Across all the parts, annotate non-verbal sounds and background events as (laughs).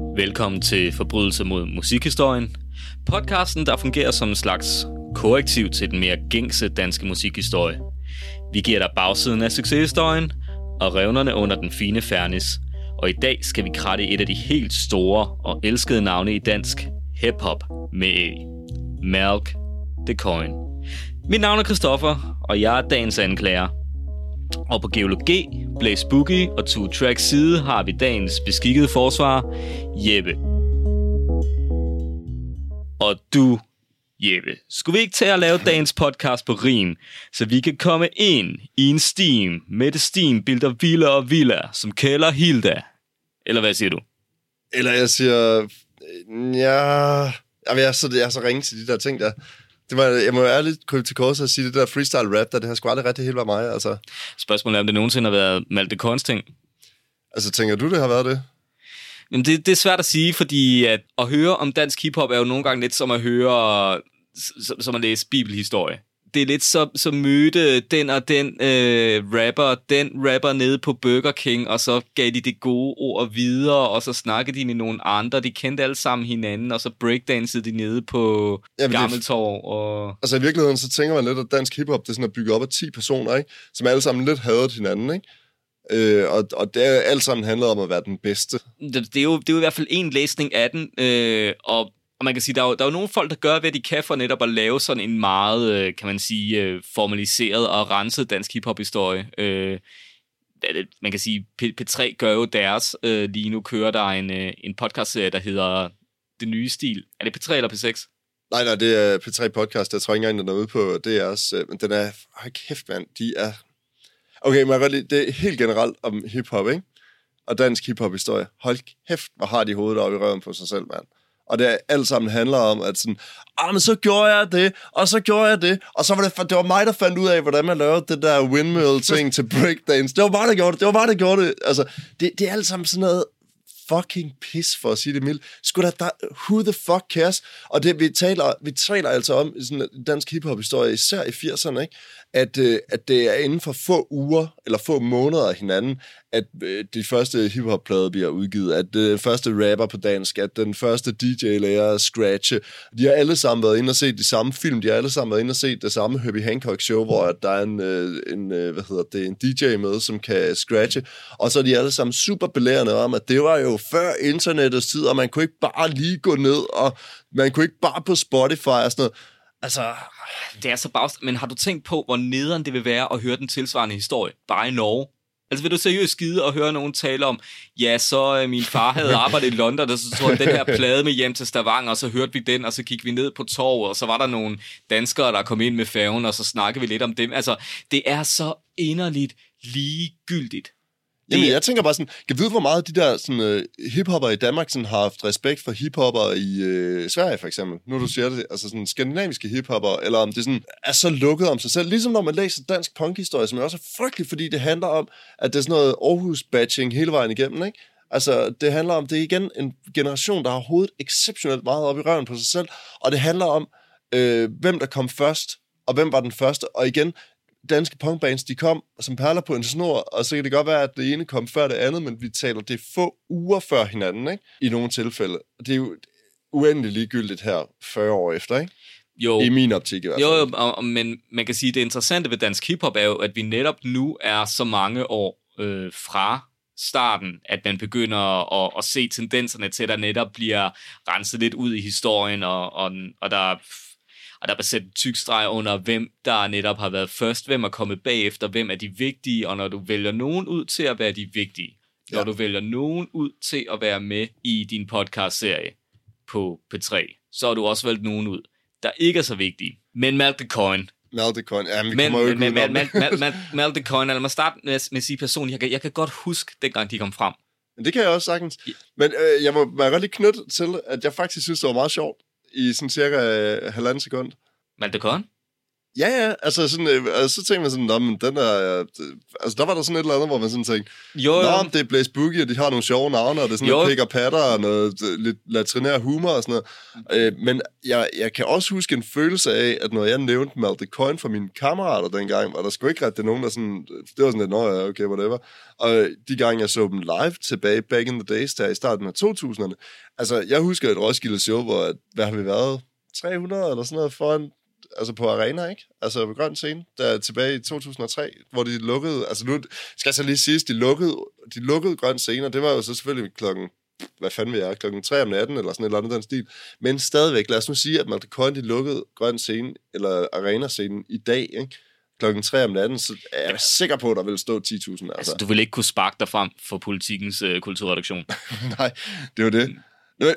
Velkommen til Forbrydelse mod musikhistorien. Podcasten, der fungerer som en slags korrektiv til den mere gængse danske musikhistorie. Vi giver dig bagsiden af succeshistorien og revnerne under den fine fernis. Og i dag skal vi kratte et af de helt store og elskede navne i dansk hip-hop med A. Malk the Coin. Mit navn er Christoffer, og jeg er dagens anklager. Og på Geologi, Blaze Boogie og Two Tracks side har vi dagens beskikkede forsvar, Jeppe. Og du, Jeppe, skulle vi ikke tage at lave dagens podcast på rim, så vi kan komme ind i en steam med det steam bilder Villa og Villa, som kælder Hilda? Eller hvad siger du? Eller jeg siger, ja, jeg er så, jeg er så ringe til de der ting der. Det var, jeg må ærligt krybe til kors og sige, det der freestyle rap, der, det har sgu aldrig rigtig helt været mig. Altså, Spørgsmålet er, om det nogensinde har været Malte Korns ting. altså tænker du, det har været det? Jamen, det, det er svært at sige, fordi at, at høre om dansk hiphop er jo nogle gange lidt som at høre, som, som at læse bibelhistorie. Det er lidt som, som mødte den og den øh, rapper, den rapper nede på Burger King, og så gav de det gode ord videre, og så snakkede de med nogle andre. De kendte alle sammen hinanden, og så breakdansede de nede på Jamen, Gammeltorv. Og... Altså i virkeligheden, så tænker man lidt, at dansk hiphop, det er sådan at bygge op af 10 personer, ikke? som alle sammen lidt hadede hinanden. Ikke? Øh, og, og det er alt sammen handlet om at være den bedste. det, det, er jo, det er jo i hvert fald en læsning af den, øh, og, og man kan sige, der er, jo, der er jo nogle folk, der gør, hvad de kan for netop at lave sådan en meget, øh, kan man sige, øh, formaliseret og renset dansk hiphop-historie. Øh, man kan sige, P3 gør jo deres. Øh, lige nu kører der en, øh, en podcast-serie, der hedder Det Nye Stil. Er det P3 eller P6? Nej, nej, det er P3 Podcast. Jeg tror ikke engang, den er ude på DR's. Men den er... Hold kæft, mand. De er... Okay, men jeg godt lide, det er helt generelt om hiphop, ikke? Og dansk hiphop-historie. Hold kæft, hvor har de hovedet oppe i røven på sig selv, mand. Og det alt sammen handler om, at sådan, ah, men så gjorde jeg det, og så gjorde jeg det, og så var det, det var mig, der fandt ud af, hvordan man lavede det der windmill-ting til breakdance. Det var mig, der gjorde det. Det var mig, der gjorde det. Altså, det, det er alt sammen sådan noget fucking pis, for at sige det mildt. Skulle da, der, who the fuck cares? Og det, vi, taler, vi taler altså om i sådan dansk hiphop-historie, især i 80'erne, ikke? At, øh, at det er inden for få uger, eller få måneder af hinanden, at øh, de første hiphop-plader bliver udgivet, at øh, første rapper på dansk, at den første DJ lærer at scratche. De har alle sammen været inde og set de samme film, de har alle sammen været inde og set det samme Herbie Hancock-show, hvor at der er en, øh, en, øh, hvad hedder det, en DJ med, som kan scratche, og så er de alle sammen super belærende om, at det var jo før internettets tid, og man kunne ikke bare lige gå ned, og man kunne ikke bare på Spotify og sådan noget. Altså, Det er så bagst... Men har du tænkt på, hvor nederen det vil være at høre den tilsvarende historie? Bare i Norge. Altså vil du seriøst skide og høre nogen tale om, ja, så øh, min far havde arbejdet i London, og så tog han den her plade med hjem til Stavanger, og så hørte vi den, og så gik vi ned på torvet, og så var der nogle danskere, der kom ind med færgen, og så snakkede vi lidt om dem. Altså, det er så inderligt ligegyldigt. Jamen, jeg tænker bare sådan, kan vide, hvor meget de der sådan, øh, hiphopper i Danmark sådan, har haft respekt for hiphopper i øh, Sverige, for eksempel. Nu du siger det, altså sådan skandinaviske hiphopper, eller om det sådan er så lukket om sig selv. Ligesom når man læser dansk punkhistorie, som er også er frygteligt, fordi det handler om, at det er sådan noget Aarhus-batching hele vejen igennem, ikke? Altså, det handler om, det er igen en generation, der har hovedet exceptionelt meget op i røven på sig selv, og det handler om, øh, hvem der kom først, og hvem var den første, og igen, danske punkbands, de kom som perler på en snor, og så kan det godt være, at det ene kom før det andet, men vi taler det få uger før hinanden, ikke? I nogle tilfælde. Det er jo uendeligt ligegyldigt her 40 år efter, ikke? Jo, I min optik i hvert fald. Jo, jo og, men man kan sige, at det interessante ved dansk hiphop er jo, at vi netop nu er så mange år øh, fra starten, at man begynder at, at se tendenserne til, at der netop bliver renset lidt ud i historien, og, og, og der og der er sat en tyk streg under, hvem der netop har været først, hvem er kommet bagefter, hvem er de vigtige, og når du vælger nogen ud til at være de vigtige, når Ja. du vælger nogen ud til at være med i din podcast-serie på P3, så har du også valgt nogen ud, der ikke er så vigtige. Men Malk the Coin. Maldecoin. Ja, men vi Men, kommer jo ikke men, men, men, (laughs) the Coin, lad mig starte med, med at sige personligt, jeg kan, jeg kan godt huske, dengang de kom frem. Men det kan jeg også sagtens. Men øh, jeg må, må jeg godt lige knytte til, at jeg faktisk synes, det var meget sjovt i sådan cirka øh, halvanden sekund. Malte Korn? Ja, ja, altså, sådan, øh, så tænkte man sådan, Nå, men den der, øh, altså der var der sådan et eller andet, hvor man sådan tænkte, Jo, Nå, jo. men det er Blaze Boogie, og de har nogle sjove navne, og det er sådan Jo. noget pik og patter, og noget øh, lidt latrinær humor og sådan noget. Øh, men jeg, jeg kan også huske en følelse af, at når jeg nævnte Malte Coin for mine kammerater dengang, var der sgu ikke rigtig nogen, der sådan, det var sådan lidt, nå ja, okay, whatever. Og de gange, jeg så dem live tilbage, back in the days, der i starten af 2000'erne, altså, jeg husker et Roskilde show, hvor, at- hvad har vi været? 300 eller sådan noget foran altså på arena, ikke? Altså på grøn scene, der tilbage i 2003, hvor de lukkede, altså nu skal jeg så lige sige, de lukkede, de lukkede grøn scene, og det var jo så selvfølgelig klokken, hvad fanden vi er, klokken 3 om natten, eller sådan et eller andet den stil. Men stadigvæk, lad os nu sige, at Malte Coin, de lukkede grøn scene, eller arena scenen i dag, ikke? Klokken 3 om natten, så er jeg sikker på, at der vil stå 10.000. Altså. Altså, du vil ikke kunne sparke dig frem for politikens øh, kulturredaktion. (laughs) Nej, det var det.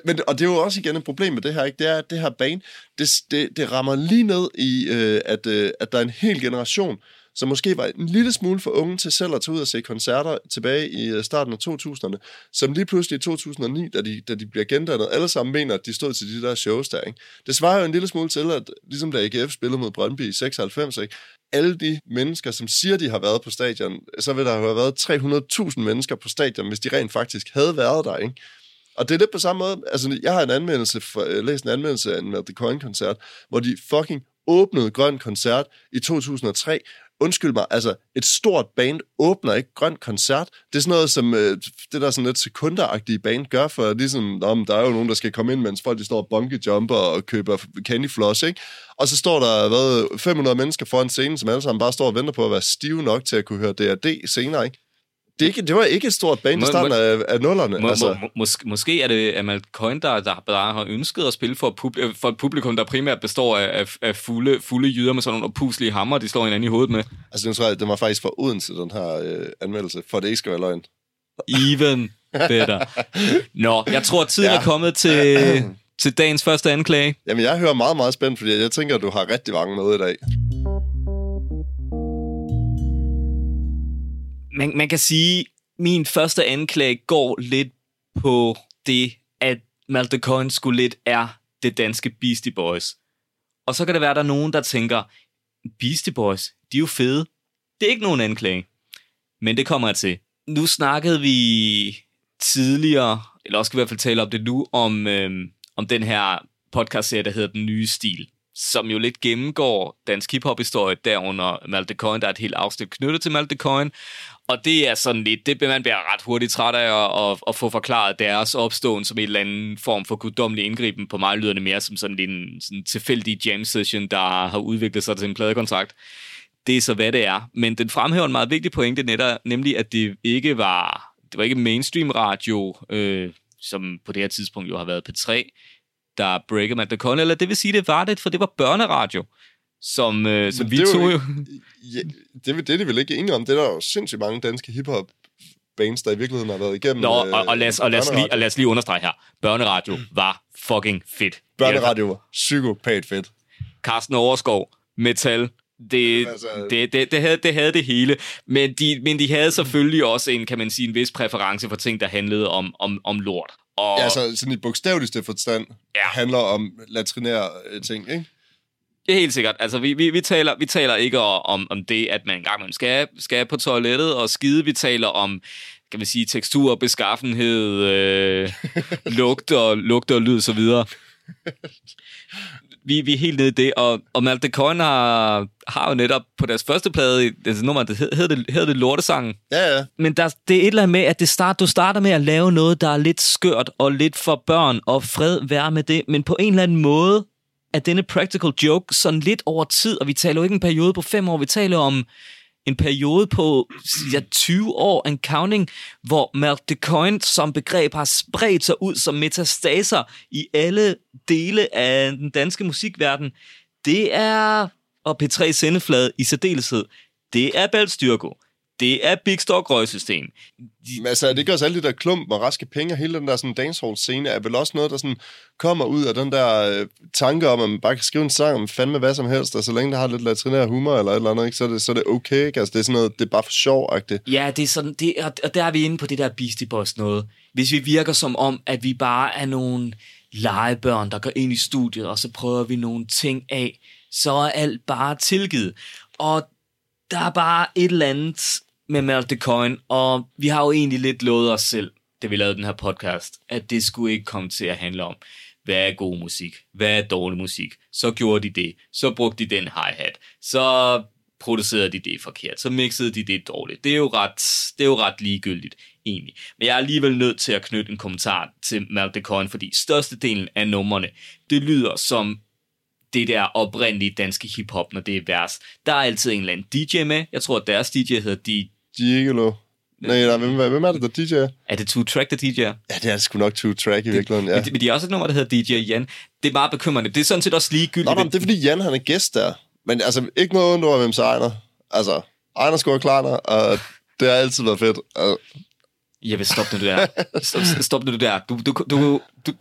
Men, og det er jo også igen et problem med det her, ikke? Det er, at det her bane, det, det, det rammer lige ned i, øh, at, øh, at der er en hel generation, som måske var en lille smule for unge til selv at tage ud og se koncerter tilbage i øh, starten af 2000'erne, som lige pludselig i 2009, da de, da de bliver gendannet, alle sammen mener, at de stod til de der shows der, ikke? Det svarer jo en lille smule til, at ligesom da AGF spillede mod Brøndby i 96, ikke? alle de mennesker, som siger, de har været på stadion, så vil der have været 300.000 mennesker på stadion, hvis de rent faktisk havde været der, ikke? Og det er lidt på samme måde, altså jeg har en anmeldelse, for, jeg læst en anmeldelse af en Mad the Coin-koncert, hvor de fucking åbnede Grøn Koncert i 2003. Undskyld mig, altså et stort band åbner ikke Grøn Koncert. Det er sådan noget, som øh, det der sådan lidt sekunderagtige band gør, for ligesom, om der er jo nogen, der skal komme ind, mens folk de står og bungee jumper og køber candy floss, ikke? Og så står der hvad, 500 mennesker foran scenen, som alle sammen bare står og venter på at være stive nok til at kunne høre D&D senere, ikke? Det, ikke, det var ikke et stort band i starten må- af, af nullerne. Må, altså. må, må, mås- måske er det Amal Coin, der, der bare har ønsket at spille for, et publi- for et publikum, der primært består af, af, af fulde, fulde jyder med sådan nogle opuslige hammer, de slår hinanden i hovedet med. Altså, den tror jeg, den var faktisk for Odense, den her øh, anmeldelse, for det ikke skal være løgn. Even better. Nå, jeg tror, tiden Ja. er kommet til, (clears throat) til dagens første anklage. Jamen, jeg hører meget, meget spændt, fordi jeg tænker, at du har rigtig mange med i dag. Man, man kan sige, min første anklage går lidt på det, at Malte Cohen skulle lidt er det danske Beastie Boys. Og så kan det være, at der er nogen, der tænker, Beastie Boys, de er jo fede. Det er ikke nogen anklage. Men det kommer jeg til. Nu snakkede vi tidligere, eller også skal vi i hvert fald tale om det nu, om, øhm, om den her podcastserie, der hedder Den Nye Stil, som jo lidt gennemgår dansk hiphop-historie derunder Malte Coyne. Der er et helt afsnit knyttet til Malte Coyne. Og det er sådan lidt, det man bliver ret hurtigt træt af at, at, at få forklaret deres opståen som en eller anden form for guddommelig indgriben. På mig lyder det mere som sådan en sådan tilfældig jam session, der har udviklet sig til en pladekontrakt. Det er så, hvad det er. Men den fremhæver en meget vigtig pointe, netop, nemlig at det ikke var, det var ikke mainstream radio, øh, som på det her tidspunkt jo har været P3, der breaker man the con, eller det vil sige, det var det, for det var børneradio, som, øh, som vi det er jo. Ja, det, det er de vel ikke enige om. Det er der jo sindssygt mange danske hiphop bands, der i virkeligheden har været igennem. Nå, og, og, lad os, og, lad os lige, og lad os lige understrege her. Børneradio var fucking fedt. Børneradio var psykopat fedt. Carsten Overskov, metal, det, Altså- det, det, det, havde, det havde det hele. Men de, men de havde selvfølgelig også en, kan man sige, en vis præference for ting, der handlede om, om, om lort. Og, Ja, altså sådan i bogstaveligste forstand Ja. handler om latrinære øh, ting, ikke? Er helt sikkert. Altså, vi, vi, vi, taler, vi taler ikke om, om det, at man engang man skal, skal på toilettet og skide. Vi taler om, kan man sige, tekstur, beskaffenhed, øh, lugt, og, lugt og lyd, så videre. Vi, vi er helt nede i det, og, og Malte Coin har, har jo netop på deres første plade, altså nummer, det hed, hed, det, hed det Lortesangen, Ja, ja. men der, det er et eller andet med, at det start, du starter med at lave noget, der er lidt skørt og lidt for børn, og fred være med det, men på en eller anden måde af denne practical joke sådan lidt over tid, og vi taler jo ikke en periode på fem år, vi taler om en periode på ja, 20 år en counting, hvor Malte Coin som begreb har spredt sig ud som metastaser i alle dele af den danske musikverden. Det er, og P3 Sendeflade i særdeleshed, det er Balstyrko. Det er Big Stock Røgsystem. Men altså, det gør også alle de der klump og raske penge, og hele den der sådan dancehall-scene er vel også noget, der sådan kommer ud af den der øh, tanke om, at man bare kan skrive en sang om fandme hvad som helst, og så længe der har lidt latrinær humor eller et eller andet, ikke, så, er det, så er det okay. Ikke? Altså, det er sådan noget, det er bare for sjov -agtigt. Ja, det er sådan, det, og, og der er vi inde på det der Beastie Boys noget. Hvis vi virker som om, at vi bare er nogle legebørn, der går ind i studiet, og så prøver vi nogle ting af, så er alt bare tilgivet. Og der er bare et eller andet med Melt the Coin, og vi har jo egentlig lidt lovet os selv, da vi lavede den her podcast, at det skulle ikke komme til at handle om, hvad er god musik, hvad er dårlig musik. Så gjorde de det, så brugte de den hi-hat, så producerede de det forkert, så mixede de det dårligt. Det er jo ret, det er jo ret ligegyldigt, egentlig. Men jeg er alligevel nødt til at knytte en kommentar til Malte Coin, fordi størstedelen af numrene, det lyder som det der oprindelige danske hiphop, når det er vers. Der er altid en eller anden DJ med. Jeg tror, at deres DJ hedder D... Gigolo. Nej, nej, hvem, hvem er det, der DJ'er? Er det Two Track, der DJ'er? Ja, det er sgu nok Two Track i virkeligheden, ja. Men, men de har også et nummer, der hedder DJ Jan. Det er meget bekymrende. Det er sådan set også ligegyldigt. Nå, nej, det er fordi Jan, han er gæst der. Men altså, ikke noget ondt over, hvem så Ejner. Altså, Ejner scorer klarner, og det har altid været fedt. Og... Jeg vil stoppe nu der. Stop, stop nu der. Du, du, du, du,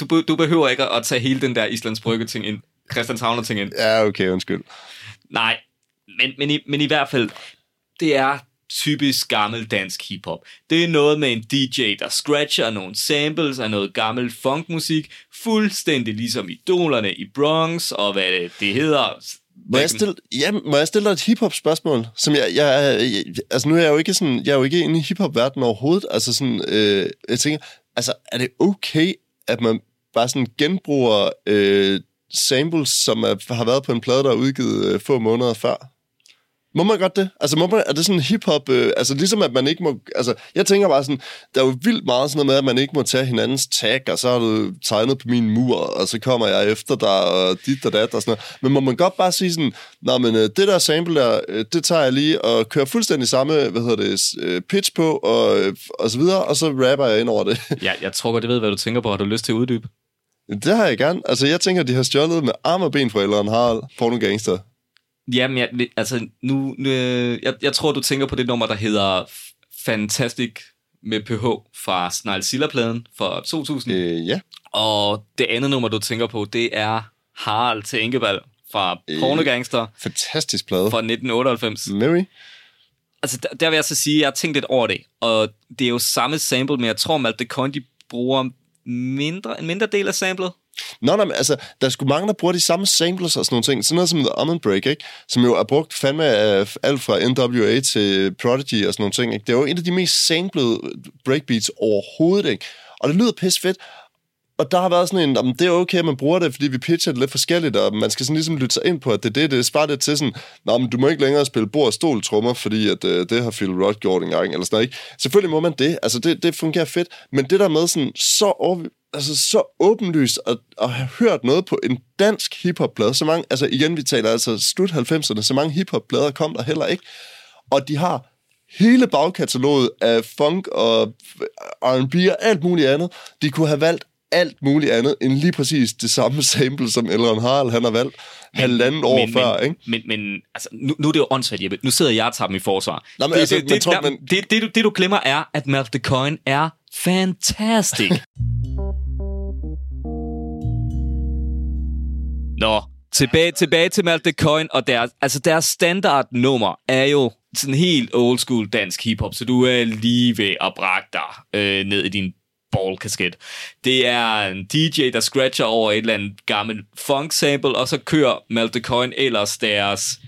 du, du behøver ikke at tage hele den der Islands Brygge ting ind. Christianshavner ting ind. Ja, okay, undskyld. Nej, men, men, i, men i hvert fald, det er typisk gammel dansk hiphop. Det er noget med en DJ, der scratcher nogle samples af noget gammel funkmusik, fuldstændig ligesom idolerne i Bronx, og hvad det, det hedder. Må jeg, stille, ja, må jeg stille dig et hiphop spørgsmål? Som jeg, jeg, jeg, altså nu er jeg jo ikke sådan, jeg er jo ikke inde i hiphop verdenen overhovedet. Altså sådan, øh, jeg tænker, altså er det okay, at man bare sådan genbruger øh, samples, som er, har været på en plade, der er udgivet øh, få måneder før? Må man godt det? Altså, må man, er det sådan hip-hop, øh, altså ligesom at man ikke må, altså, jeg tænker bare sådan, der er jo vildt meget sådan noget med, at man ikke må tage hinandens tag, og så har du tegnet på min mur, og så kommer jeg efter dig, og dit og dat og sådan noget. Men må man godt bare sige sådan, nej, men øh, det der sample der, øh, det tager jeg lige og kører fuldstændig samme, hvad hedder det, øh, pitch på, og, øh, og så videre, og så rapper jeg ind over det. Ja, jeg tror godt, jeg ved, hvad du tænker på. Har du lyst til at uddybe? Det har jeg gerne. Altså, jeg tænker, de har stjålet med arm og ben fra Ellen Harald, porno gangster. Jamen, jeg, altså, nu, øh, jeg, jeg tror, du tænker på det nummer, der hedder Fantastic med PH fra Snarl fra 2000. Øh, ja. Og det andet nummer, du tænker på, det er Harald til Enkebal fra øh, Pornogangster. Fantastisk plade. Fra 1998. Mary. Altså, der, der vil jeg så sige, at jeg har tænkt lidt over det. Og det er jo samme sample, men jeg tror, Coin, de bruger mindre, en mindre del af samlet. Nå, nej, men altså, der skulle mange, der bruger de samme samples og sådan nogle ting. Sådan noget som The Almond Break, ikke? Som jo er brugt fandme af alt fra NWA til Prodigy og sådan nogle ting, ikke? Det er jo en af de mest samplede breakbeats overhovedet, ikke? Og det lyder pisse fedt. Og der har været sådan en, om det er okay, at man bruger det, fordi vi pitcher det lidt forskelligt, og man skal sådan ligesom lytte sig ind på, at det er det, det sparer det til sådan, Nå, men du må ikke længere spille bord og stol trommer, fordi at, øh, det har Phil Rudd gjort engang, eller sådan noget, ikke? Selvfølgelig må man det, altså det, det fungerer fedt, men det der med sådan, så over, altså så åbenlyst at, at have hørt noget på en dansk hiphopplade. Så mange, altså igen, vi taler altså slut 90'erne, så mange hiphopplader kom der heller ikke. Og de har hele bagkataloget af funk og R&B og alt muligt andet. De kunne have valgt alt muligt andet end lige præcis det samme sample, som Elron Harald han har valgt men, halvanden år men, før. Men, ikke? men, men altså, nu, nu er det jo åndssvagt, Jeppe. Nu sidder jeg og tager dem i forsvar. Nå, men det, altså, det, det, tror, der, men... det, det, du, det, du glemmer er, at Melt the Coin er fantastic. (laughs) Nå, tilbage, tilbage til Melt the Coin, og deres, altså deres standardnummer er jo sådan helt old school dansk hiphop, så du er lige ved at brække dig øh, ned i din ballkasket. Det er en DJ, der scratcher over et eller andet gammelt funk sample, og så kører Melt the Coin ellers deres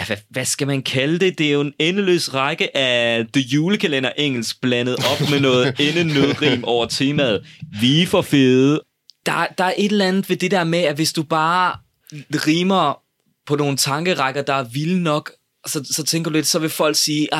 ja, hvad, hvad skal man kalde det? Det er jo en endeløs række af The Julekalender engelsk blandet op med noget (laughs) endenødrim over temaet. Vi er for fede. Der, der er et eller andet ved det der med, at hvis du bare rimer på nogle tankerækker, der er vilde nok, så, så tænker du lidt, så vil folk sige,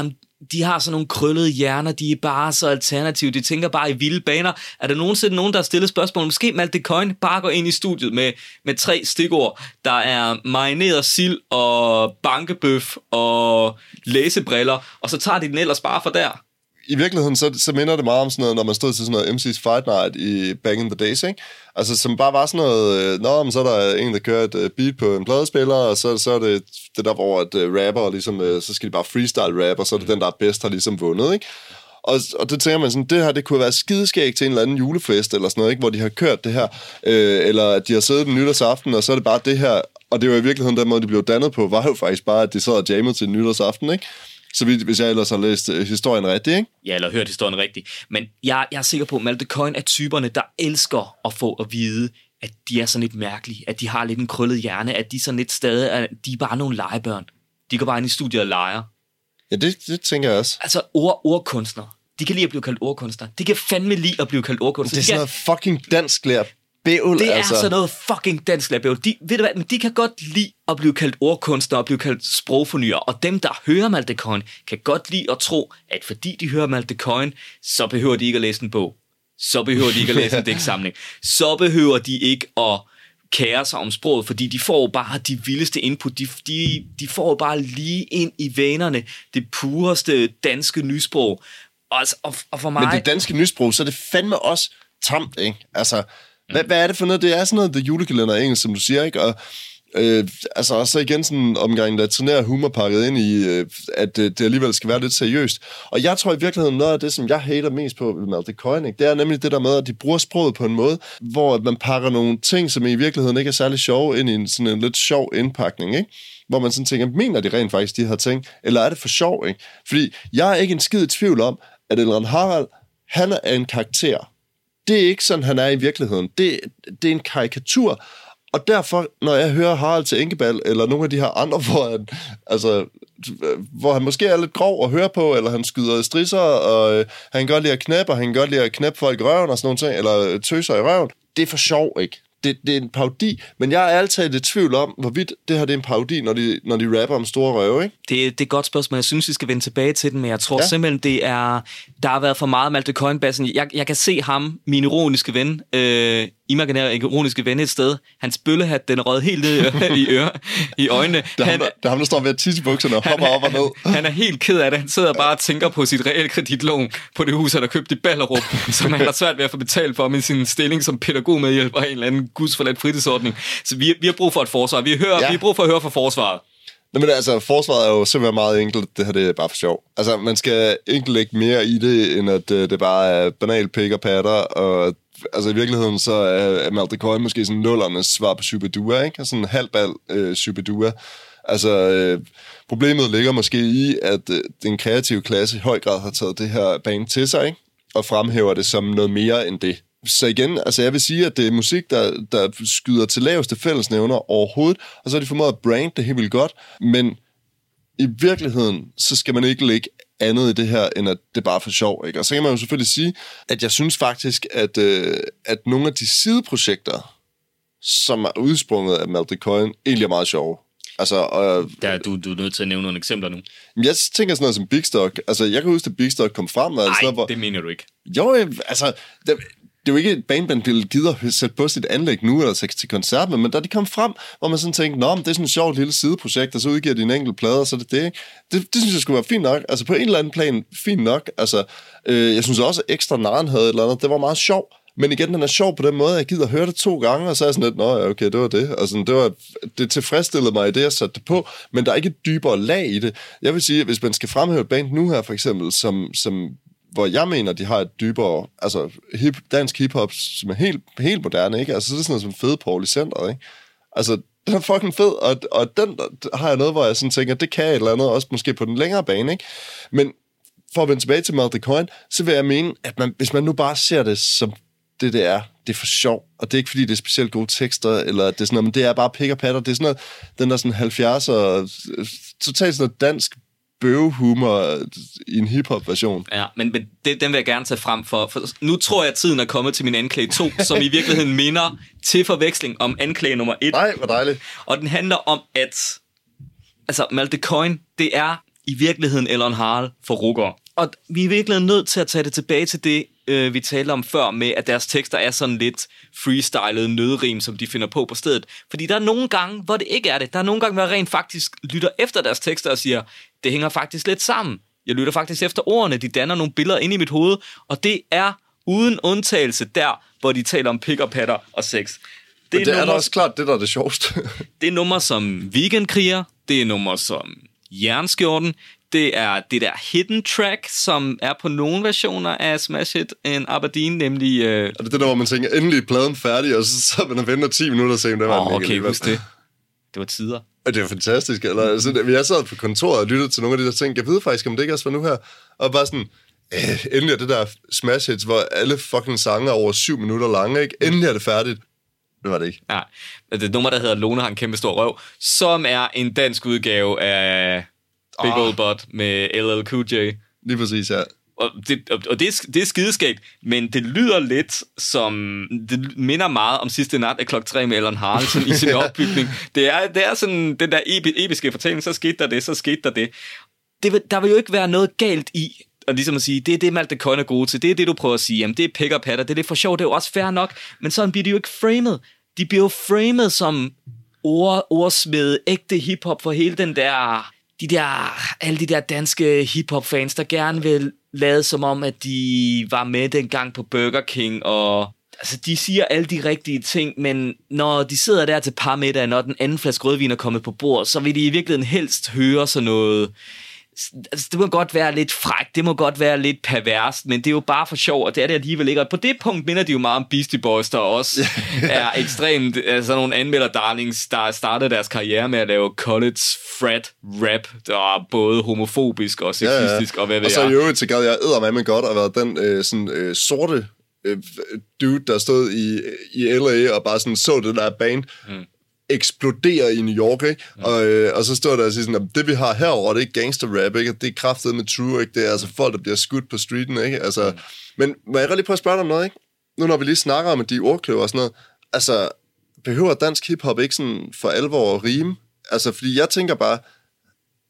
de har sådan nogle krøllede hjerner, de er bare så alternative, de tænker bare i vilde baner. Er der nogensinde nogen, der har stillet spørgsmål? Måske Malte Coin bare går ind i studiet med, med tre stikord. Der er marineret sild og bankebøf og læsebriller, og så tager de den ellers bare fra der i virkeligheden, så, så minder det meget om sådan noget, når man stod til sådan noget MC's Fight Night i Back in the Days, ikke? Altså, som bare var sådan noget, øh, nå, men så er der en, der kører et uh, beat på en pladespiller, og så, så er det det der, hvor et uh, rapper, ligesom, så skal de bare freestyle rap, og så er det den, der er bedst, har ligesom vundet, ikke? Og, og det tænker man sådan, det her, det kunne være skideskæg til en eller anden julefest, eller sådan noget, ikke? Hvor de har kørt det her, øh, eller at de har siddet en nytårsaften, og så er det bare det her, og det var i virkeligheden den måde, de blev dannet på, var jo faktisk bare, at de sad og jammede til nytårsaften, ikke? Så vidt, hvis jeg ellers har læst uh, historien rigtigt, ikke? Ja, eller hørt historien rigtigt. Men jeg, jeg er sikker på, at Malte Coin er typerne, der elsker at få at vide, at de er sådan lidt mærkelige, at de har lidt en krøllet hjerne, at de sådan lidt stadig er, de er bare nogle legebørn. De går bare ind i studiet og leger. Ja, det, det tænker jeg også. Altså ord, ordkunstnere. De kan lide at blive kaldt ordkunstnere. De kan fandme lide at blive kaldt ordkunstnere. Det er sådan noget fucking dansk lær bævl, det er altså. sådan noget fucking dansk label. De, ved du hvad, men de kan godt lide at blive kaldt ordkunstnere og blive kaldt sprogfornyer. Og dem, der hører Malte Coin, kan godt lide at tro, at fordi de hører Malte Coin, så behøver de ikke at læse en bog. Så behøver de ikke at læse en (laughs) digtsamling. Så behøver de ikke at kære sig om sproget, fordi de får bare de vildeste input. De, de, de får bare lige ind i vanerne det pureste danske nysprog. Og, altså, og, og for mig... Men det danske nysprog, så er det fandme også tamt, ikke? Altså, hvad, hvad er det for noget? Det er sådan noget, The Julekalender engelsk, som du siger, ikke? Og øh, altså, og så igen sådan en omgang latrinær humor pakket ind i, øh, at øh, det alligevel skal være lidt seriøst. Og jeg tror i virkeligheden, noget af det, som jeg hater mest på med Malte Koenig, ikke? det er nemlig det der med, at de bruger sproget på en måde, hvor man pakker nogle ting, som i virkeligheden ikke er særlig sjove, ind i en, sådan en lidt sjov indpakning, ikke? hvor man sådan tænker, mener de rent faktisk de her ting, eller er det for sjov, ikke? Fordi jeg er ikke en skid i tvivl om, at Elrond Harald, han er en karakter. Det er ikke sådan, han er i virkeligheden. Det, det er en karikatur, og derfor, når jeg hører Harald til Enkebal, eller nogle af de her andre, (laughs) hvor han, altså, hvor han måske er lidt grov at høre på, eller han skyder strisser, og øh, han kan godt lide at knæppe, og han kan godt lide at knæppe folk i røven og sådan nogle ting, eller tøser i røven. Det er for sjov, ikke? Det, det er en parodi, men jeg er altid i tvivl om, hvorvidt det her det er en parodi, når de, når de rapper om store røve, ikke? Det, det er et godt spørgsmål. Jeg synes, vi skal vende tilbage til den, men jeg tror Ja. ja. simpelthen, det er... Der har været for meget Malte Coinbassen. Jeg, jeg kan se ham, min ironiske ven, øh, imaginære ironiske ven et sted. Hans bøllehat, den røget helt ned (laughs) i, øre, i, øjnene. Det er, ham, Han, der, det er ham, der står ved at tisse bukserne og hopper op og ned. (laughs) han er helt ked af det. Han sidder bare og tænker på sit realkreditlån på det hus, han har købt i Ballerup, (laughs) som han har svært ved at få betalt for med sin stilling som pædagogmedhjælper i en eller anden gudsforladt fritidsordning. Så vi, vi har brug for et forsvar. Vi, hører, Ja. vi har brug for at høre fra forsvaret. Nå, men altså, forsvaret er jo simpelthen meget enkelt. Det her, det er bare for sjov. Altså, man skal ikke lægge mere i det, end at øh, det bare er banal pik og patter, og altså i virkeligheden så er Malte Coyne måske sådan nullernes svar på Superdua, ikke? Altså en halvbal øh, Superdua. Altså, øh, problemet ligger måske i, at øh, den kreative klasse i høj grad har taget det her bane til sig, ikke? Og fremhæver det som noget mere end det. Så igen, altså jeg vil sige, at det er musik, der, der skyder til laveste fællesnævner overhovedet, og så har de formået at brand det helt vildt godt, men i virkeligheden, så skal man ikke lægge andet i det her, end at det er bare for sjov. Ikke? Og så kan man jo selvfølgelig sige, at jeg synes faktisk, at, øh, at nogle af de sideprojekter, som er udsprunget af Malte Coyne, egentlig er meget sjove. Altså, og, Der, du, du er nødt til at nævne nogle eksempler nu. jeg tænker sådan noget som Big Stock. Altså, jeg kan huske, at Big Stock kom frem. Nej, noget, hvor, det mener du ikke. jo, øh, altså, det, det er jo ikke et band, man ville gider sætte på sit anlæg nu, eller altså til koncert, med, men da de kom frem, hvor man sådan tænkte, nå, men det er sådan et sjovt lille sideprojekt, og så udgiver de en enkelt plade, og så er det det, ikke? det. Det synes jeg skulle være fint nok. Altså på en eller anden plan, fint nok. Altså, øh, jeg synes også, at Ekstra Naren havde et eller andet. Det var meget sjovt. Men igen, den er sjov på den måde, at jeg gider høre det to gange, og så er jeg sådan lidt, nå ja, okay, det var det. Og sådan, det, var, det tilfredsstillede mig i det, jeg satte det på, men der er ikke et dybere lag i det. Jeg vil sige, at hvis man skal fremhæve et band nu her, for eksempel, som, som hvor jeg mener, de har et dybere, altså hip, dansk hiphop, som er helt, helt moderne, ikke? Altså, så er det sådan noget som Fede Paul i centret, ikke? Altså, den er fucking fed, og, og den der har jeg noget, hvor jeg sådan tænker, det kan et eller andet, også måske på den længere bane, ikke? Men for at vende tilbage til Malte Coin, så vil jeg mene, at man, hvis man nu bare ser det som det, det er, det er for sjov, og det er ikke, fordi det er specielt gode tekster, eller det er sådan noget, men det er bare pick og patter, det er sådan noget, den der sådan 70'er, totalt sådan noget dansk bøvehumor i en hiphop-version. Ja, men, men det, den vil jeg gerne tage frem for, for nu tror jeg, at tiden er kommet til min anklage 2, (laughs) som i virkeligheden minder til forveksling om anklage nummer 1. Nej, hvor dejligt. Og den handler om, at altså, Malte Coin, det er i virkeligheden Elon Harl for rukker. Og vi er i virkeligheden nødt til at tage det tilbage til det, øh, vi talte om før, med at deres tekster er sådan lidt freestylede nødrim, som de finder på på stedet. Fordi der er nogle gange, hvor det ikke er det. Der er nogle gange, hvor jeg rent faktisk lytter efter deres tekster og siger, det hænger faktisk lidt sammen. Jeg lytter faktisk efter ordene, de danner nogle billeder ind i mit hoved, og det er uden undtagelse der, hvor de taler om pick og patter og sex. Det er, det er da nummer- også klart det, der er det sjoveste. (laughs) det er nummer som Weekendkriger, det er nummer som Jernskjorten, det er det der hidden track, som er på nogle versioner af Smash Hit in Aberdeen, nemlig... Øh, og det er det der, hvor man tænker, endelig er pladen færdig, og så så man og venter 10 minutter og tænker, det var ikke okay, husk det. Det var tider. Og det er fantastisk. Eller, altså, jeg sad på kontoret og lyttede til nogle af de der ting. Jeg ved faktisk, om det ikke også var nu her. Og bare sådan, øh, endelig er det der smash hits, hvor alle fucking sange er over syv minutter lange. Ikke? Endelig er det færdigt. det var det ikke. Nej, det er et nummer, der hedder Lone har en kæmpe stor røv, som er en dansk udgave af Big oh. Old Butt med LL Cool J. Lige præcis, ja. Og det, og- det, er, det er skideskægt, men det lyder lidt som... Det minder meget om sidste nat af klok 3 med Ellen Harald sådan i sin (laughs) opbygning. Det er, det er sådan den der epi, episke fortælling, så skete der det, så skete der det. det vil, der vil jo ikke være noget galt i og ligesom at sige, det er det, Malte Coyne er gode til, det er det, du prøver at sige, jamen det er pick og patter, det er lidt for sjovt, det er jo også fair nok, men sådan bliver de jo ikke framed. De bliver jo framed som ord, ordsmed, ægte hiphop for hele den der, de der, alle de der danske hiphop-fans, der gerne vil lade som om, at de var med dengang på Burger King, og altså, de siger alle de rigtige ting, men når de sidder der til par middag, når den anden flaske rødvin er kommet på bord, så vil de i virkeligheden helst høre sådan noget, altså, det må godt være lidt frækt, det må godt være lidt perverst, men det er jo bare for sjov, og det er det alligevel ikke. Og på det punkt minder de jo meget om Beastie Boys, der også (laughs) er ekstremt, altså nogle anmelder darlings, der startede deres karriere med at lave college frat rap, der er både homofobisk og sexistisk, ja, ja. og hvad ved Og så jeg. i øvrigt, så gad jeg eddermame godt at være den øh, sådan, øh, sorte øh, dude, der stod i, i LA og bare sådan så det der band mm. Eksplodere i New York, ikke? Mm. Og, øh, og så stod der og siger sådan, at det vi har herovre, det er gangster rap, ikke? Det er kraftet med true, ikke? Det er altså folk, der bliver skudt på streeten, ikke? Altså, mm. Men må jeg lige prøve at spørge dig om noget, ikke? Nu når vi lige snakker om de ordkløver og sådan noget, altså, behøver dansk hiphop ikke sådan for alvor at rime? Altså, fordi jeg tænker bare,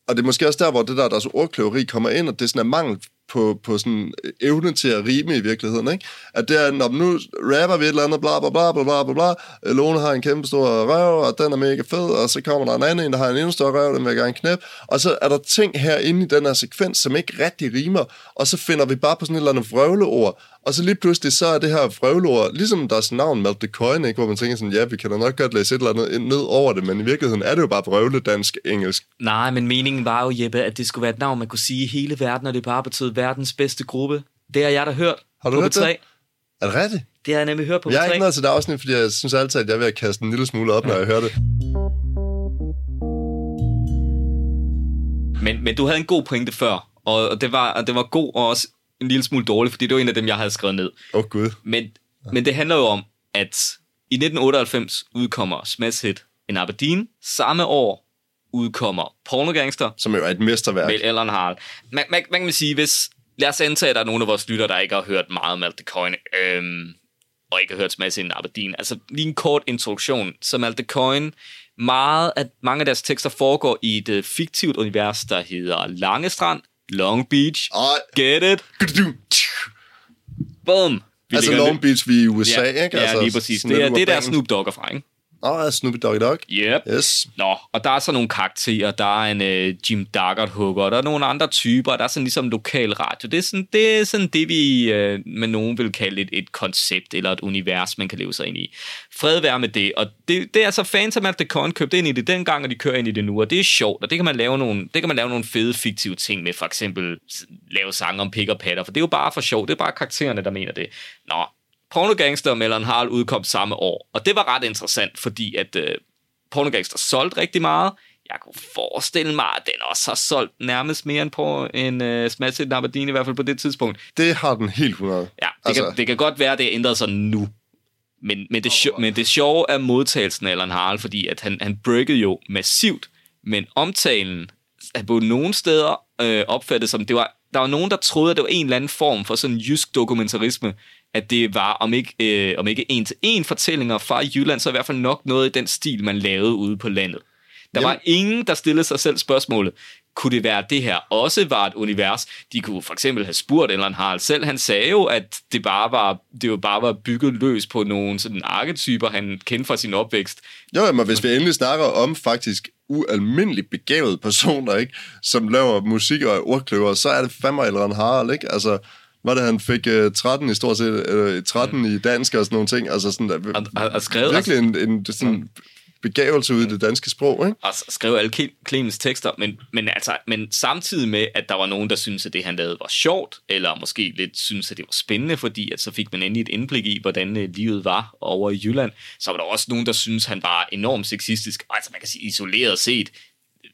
og det er måske også der, hvor det der, deres ordkløveri kommer ind, og det er sådan en mangel på, på sådan øh, evne til at rime i virkeligheden, ikke? At det er, når nu rapper vi et eller andet, bla bla bla bla bla bla bla, Lone har en kæmpe stor røv, og den er mega fed, og så kommer der en anden en, der har en endnu større røv, den vil jeg gerne knæppe, og så er der ting herinde i den her sekvens, som ikke rigtig rimer, og så finder vi bare på sådan et eller andet vrøvleord, og så lige pludselig så er det her vrøvleord, ligesom deres navn, Malte Coin, ikke? hvor man tænker sådan, ja, vi kan da nok godt læse et eller andet ned over det, men i virkeligheden er det jo bare vrøvle dansk engelsk. Nej, men meningen var jo, Jeppe, at det skulle være et navn, man kunne sige i hele verden, og det bare betød verdens bedste gruppe. Det har jeg da hørt Har du på hørt B3. det? Er det rigtigt? Det har jeg nemlig hørt på Jeg er B3. ikke nået til det afsnit, fordi jeg synes altid, at jeg er ved at kaste en lille smule op, når jeg hører det. Men, men du havde en god pointe før, og og det var, og det var god og også en lille smule dårlig, fordi det var en af dem, jeg havde skrevet ned. Åh oh, gud. Men, men det handler jo om, at i 1998 udkommer Smash Hit in Aberdeen. Samme år udkommer Pornogangster Som jo er et mesterværk. med Ellen Harald. Man, man, man kan sige, hvis... Lad os antage, at der er nogle af vores lytter, der ikke har hørt meget om Malte Coyne, øhm, og ikke har hørt Smash in Aberdeen. Altså lige en kort introduktion. Så Malte Coyne, meget at mange af deres tekster foregår i et øh, fiktivt univers, der hedder Langestrand, Long Beach, Ej. Get it, boom. Vi Altså Long Beach vi i USA, ja, ikke? Ja, Altså, lige præcis. Det er, det er der. Snoop Dogg er fra, ikke? Oh, Snoopy Doggy Dog. Yep. Yes. Nå, og der er så nogle karakterer. Der er en uh, Jim Daggert hugger, og der er nogle andre typer. Der er sådan ligesom lokal radio. Det er sådan det, er sådan det vi uh, med nogen vil kalde et, et koncept eller et univers, man kan leve sig ind i. Fred være med det. Og det, det er altså fans af Matt DeCon købte ind i det dengang, og de kører ind i det nu. Og det er sjovt, og det kan man lave nogle, det kan man lave nogle fede fiktive ting med. For eksempel lave sange om pik og patter, for det er jo bare for sjov. Det er bare karaktererne, der mener det. Nå, Pornogangster og Mellon Harald udkom samme år. Og det var ret interessant, fordi at øh, Pornogangster solgte rigtig meget. Jeg kunne forestille mig, at den også har solgt nærmest mere end på en uh, Smash Hit Aberdeen, i hvert fald på det tidspunkt. Det har den helt 100. Ja, det, Altså- kan, det kan godt være, at det ændrede sig nu. Men, men, det, sjo- men det sjove er modtagelsen af Alan Harald, fordi at han, han breakede jo massivt, men omtalen er på nogle steder øh, opfattet som, det var, der var nogen, der troede, at det var en eller anden form for sådan jysk dokumentarisme, at det var om ikke, øh, om ikke en til en fortællinger fra Jylland, så i hvert fald nok noget i den stil, man lavede ude på landet. Der Jamen- var ingen, der stillede sig selv spørgsmålet, kunne det være, at det her også var et univers? De kunne for eksempel have spurgt eller Harald selv. Han sagde jo, at det bare var, det jo bare var bygget løs på nogle sådan arketyper, han kendte fra sin opvækst. Jo, men hvis vi endelig snakker om faktisk ualmindeligt begavede personer, ikke? Som laver musik og ordkløver, så er det fandme eller Harald, ikke? Altså, var det, han fik uh, 13 i stort set, uh, 13 mm. i dansk og sådan nogle ting. Altså sådan, uh, Og, og, og skrev, virkelig en, en sådan begavelse ud i det danske sprog, ikke? og skrev alle Cle- Clemens tekster, men, men, altså, men samtidig med, at der var nogen, der syntes, at det, han lavede, var sjovt, eller måske lidt syntes, at det var spændende, fordi at så fik man endelig et indblik i, hvordan øh, livet var over i Jylland, så var der også nogen, der syntes, han var enormt sexistisk. Og altså, man kan sige, isoleret set,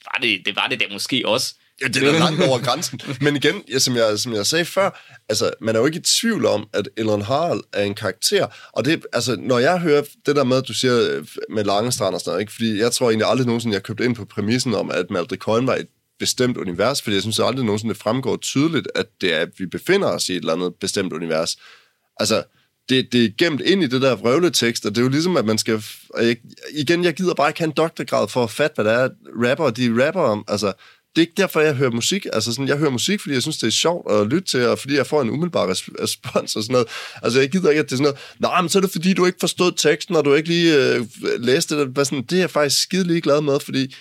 var det, det var det da måske også. Ja, det er da langt over grænsen. (laughs) Men igen, ja, som, jeg, som jeg sagde før, altså, man er jo ikke i tvivl om, at Elon Harald er en karakter. Og det, altså, når jeg hører det der med, at du siger øh, med lange strand og sådan noget, ikke? fordi jeg tror egentlig aldrig nogensinde, jeg købte ind på præmissen om, at Malte Coin var et bestemt univers, fordi jeg synes aldrig nogensinde, det fremgår tydeligt, at det er, at vi befinder os i et eller andet bestemt univers. Altså, det, det er gemt ind i det der vrøvletekst, og det er jo ligesom, at man skal... Jeg, igen, jeg gider bare ikke have en doktorgrad for at fatte, hvad det er, rapper, de rapper om. Altså, det er ikke derfor, jeg hører musik. Altså sådan, jeg hører musik, fordi jeg synes, det er sjovt at lytte til, og fordi jeg får en umiddelbar respons og sådan noget. Altså, jeg gider ikke, at det er sådan noget, nej, men så er det fordi, du ikke forstod teksten, og du ikke lige øh, læste det. Bare sådan, det er jeg faktisk skide lige glad med, fordi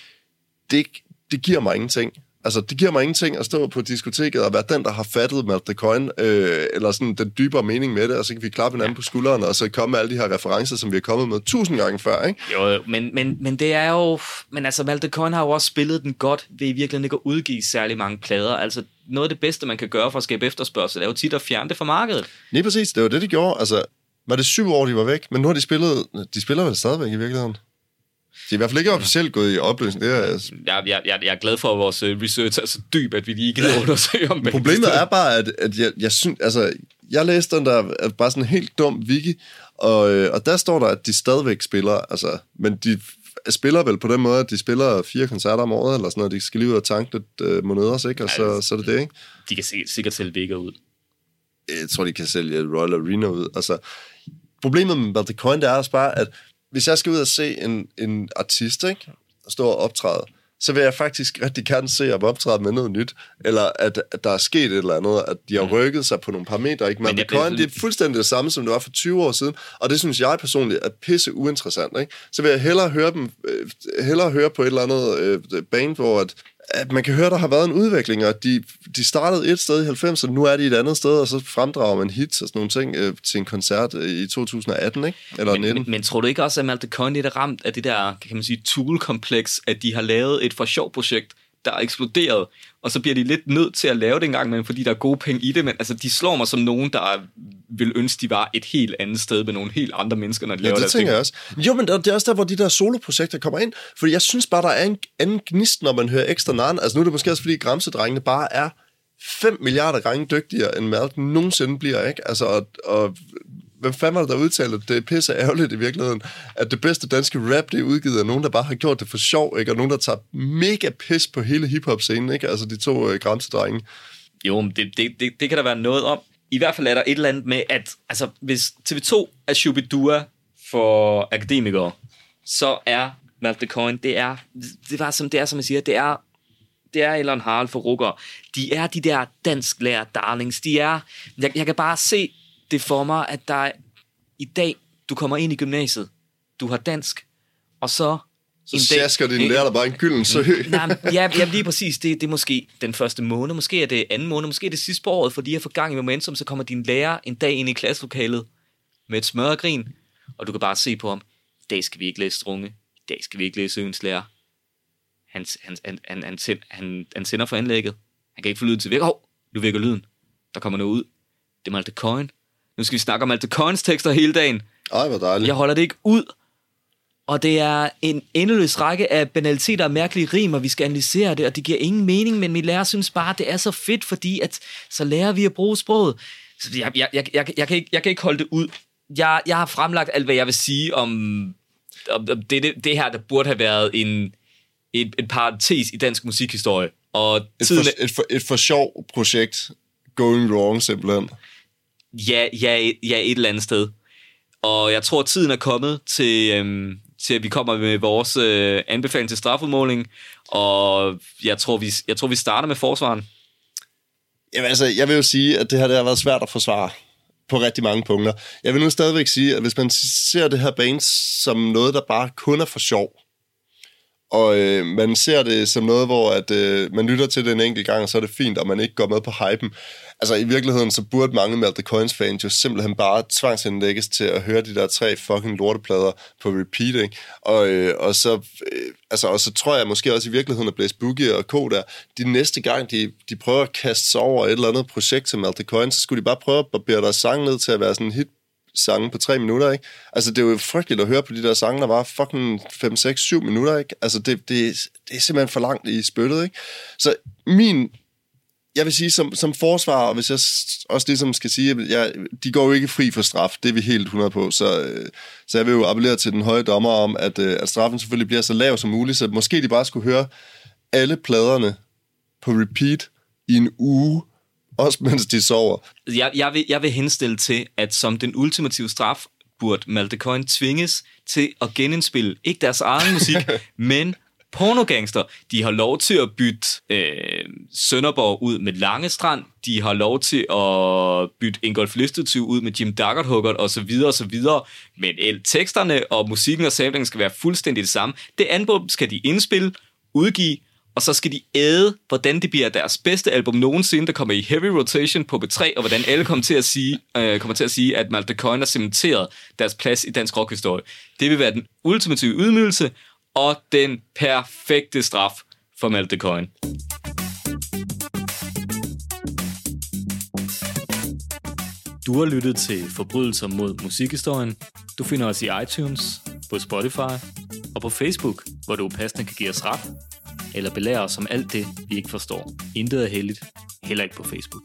det, det giver mig ingenting. Altså, det giver mig ingenting at stå på diskoteket og være den, der har fattet med the coin, øh, eller sådan den dybere mening med det, og så kan vi klappe hinanden ja. på skulderen, og så komme med alle de her referencer, som vi har kommet med tusind gange før, ikke? Jo, men, men, men det er jo... Men altså, Malte Coin har jo også spillet den godt ved i virkeligheden ikke at udgive særlig mange plader. Altså, noget af det bedste, man kan gøre for at skabe efterspørgsel, er jo tit at fjerne det fra markedet. Lige præcis, det var det, de gjorde. Altså, var det syv år, de var væk? Men nu har de spillet... De spiller vel stadigvæk i virkeligheden? De er i hvert fald ikke officielt gået i opløsning. Det er, altså... jeg, jeg, jeg, jeg er glad for, at vores øh, research er så dyb, at vi lige gider undersøge om Problemet er bare, at, at jeg, jeg synes, altså, jeg læste den der, bare sådan en helt dum wiki, og, øh, og der står der, at de stadigvæk spiller, altså, men de spiller vel på den måde, at de spiller fire koncerter om året, eller sådan noget, de skal lige ud og tanke lidt øh, moneder, ikke? og så, så er det det, ikke? De kan sikkert, sikkert sælge Vega ud. Jeg tror, de kan sælge Royal Arena ud. Altså, problemet med The Coin, det er også bare, at hvis jeg skal ud og se en, en artist, ikke? stå og optræde, så vil jeg faktisk rigtig gerne se om optræde med noget nyt, eller at, at der er sket et eller andet, at de har mm. rykket sig på nogle parametre. Ikke? Men, Men Bitcoin, det er fuldstændig det samme, som det var for 20 år siden, og det synes jeg personligt er pisse uinteressant. Ikke? Så vil jeg hellere høre dem, øh, hellere høre på et eller andet øh, band, hvor at, at man kan høre, der har været en udvikling, og de, de startede et sted i 90'erne, nu er de et andet sted, og så fremdrager man hits og sådan nogle ting øh, til en koncert øh, i 2018, ikke? Eller men, 19. Men, men tror du ikke også, at Malte Coyne er ramt af det der, kan man sige, tool-kompleks, at de har lavet et for sjov projekt, der er eksploderet, og så bliver de lidt nødt til at lave det engang, men fordi der er gode penge i det, men altså, de slår mig som nogen, der vil ønske, de var et helt andet sted med nogle helt andre mennesker, når de ja, laver det tænker ting. jeg også. Jo, men det er også der, hvor de der soloprojekter kommer ind, fordi jeg synes bare, der er en anden gnist, når man hører ekstra narn. Altså nu er det måske også, fordi Gramsedrengene bare er 5 milliarder gange dygtigere, end Malcolm nogensinde bliver, ikke? Altså, og, og hvem fanden var det, der udtalte, at det er pisse ærgerligt i virkeligheden, at det bedste danske rap, det er udgivet af nogen, der bare har gjort det for sjov, ikke? og nogen, der tager mega pis på hele hiphop-scenen, ikke? altså de to øh, grænsedrenge. Jo, men det, det, det, det kan der være noget om. I hvert fald er der et eller andet med, at altså, hvis TV2 er Shubidua for akademikere, så er Malte Coin, det er, det, var som, det er, som jeg siger, det er det er Elon Harald for rukker. De er de der dansklærer darlings. De er, jeg, jeg kan bare se det for mig, at der er, i dag, du kommer ind i gymnasiet, du har dansk, og så... Så sjasker din lærer der bare en gylden sø. (laughs) Nej, ja, ja, lige præcis. Det, det er måske den første måned, måske er det anden måned, måske er det sidste på året, fordi jeg får gang i momentum, så kommer din lærer en dag ind i klasselokalet med et smørgrin, og du kan bare se på ham, i dag skal vi ikke læse strunge, i dag skal vi ikke læse øens lærer. Han, han, han, han, han, han, han sender for anlægget. Han kan ikke få lyden til væk. Åh, oh, nu virker lyden. Der kommer noget ud. Det er Malte Coin. Nu skal vi snakke om Malte Coins tekster hele dagen. Ej, hvor dejligt. Jeg holder det ikke ud. Og det er en endeløs række af banaliteter og mærkelige rim, og vi skal analysere det, og det giver ingen mening, men min lærer synes bare, det er så fedt, fordi at så lærer vi at bruge sproget. Så jeg, jeg, jeg, jeg, jeg, kan, ikke, jeg kan ikke holde det ud. Jeg, jeg har fremlagt alt, hvad jeg vil sige om, om, om det, det, det her, der burde have været en, et, et parentes i dansk musikhistorie. Og et, tiden, for, et, for, et for sjov projekt going wrong, simpelthen. Ja, ja, ja, et eller andet sted. Og jeg tror, tiden er kommet til, øhm, til at vi kommer med vores øh, anbefaling til strafudmåling. Og jeg tror, vi, jeg tror, vi starter med forsvaren. Jamen altså, jeg vil jo sige, at det her det har været svært at forsvare på rigtig mange punkter. Jeg vil nu stadigvæk sige, at hvis man ser det her bane som noget, der bare kun er for sjov, og øh, man ser det som noget, hvor at, øh, man lytter til det en enkelt gang, og så er det fint, og man ikke går med på hypen. Altså i virkeligheden, så burde mange med the Coins fans jo simpelthen bare tvangsindlægges til at høre de der tre fucking lorteplader på repeat, ikke? Og, øh, og, så, øh, altså, og så tror jeg måske også i virkeligheden, at Blaze Boogie og Co. der, de næste gang, de, de prøver at kaste sig over et eller andet projekt til Melt the Coins, så skulle de bare prøve at barbere deres sang ned til at være sådan en hit sange på tre minutter, ikke? Altså, det er jo frygteligt at høre på de der sange, der var fucking 5, 6, 7 minutter, ikke? Altså, det, det, det er simpelthen for langt i spyttet, ikke? Så min jeg vil sige, som, som forsvar, hvis jeg også ligesom skal sige, at jeg, de går jo ikke fri for straf, det er vi helt 100 på, så, øh, så jeg vil jo appellere til den høje dommer om, at, øh, at straffen selvfølgelig bliver så lav som muligt, så måske de bare skulle høre alle pladerne på repeat i en uge, også mens de sover. Jeg, jeg, vil, jeg vil henstille til, at som den ultimative straf, burde Malte Coyne tvinges til at genindspille, ikke deres egen musik, (laughs) men pornogangster. De har lov til at bytte øh, Sønderborg ud med Langestrand. De har lov til at bytte Ingolf Listetyv ud med Jim Duggardt og så videre og så videre. Men el, teksterne og musikken og samlingen skal være fuldstændig det samme. Det album skal de indspille, udgive, og så skal de æde, hvordan det bliver deres bedste album nogensinde, der kommer i heavy rotation på B3, og hvordan alle kommer til at sige, øh, kommer til at sige at Malte Coyne har cementeret deres plads i dansk rockhistorie. Det vil være den ultimative ydmygelse, og den perfekte straf for Malte Coyne. Du har lyttet til Forbrydelser mod musikhistorien. Du finder os i iTunes, på Spotify og på Facebook, hvor du passende kan give os ret, eller belære os om alt det, vi ikke forstår. Intet er heldigt, heller ikke på Facebook.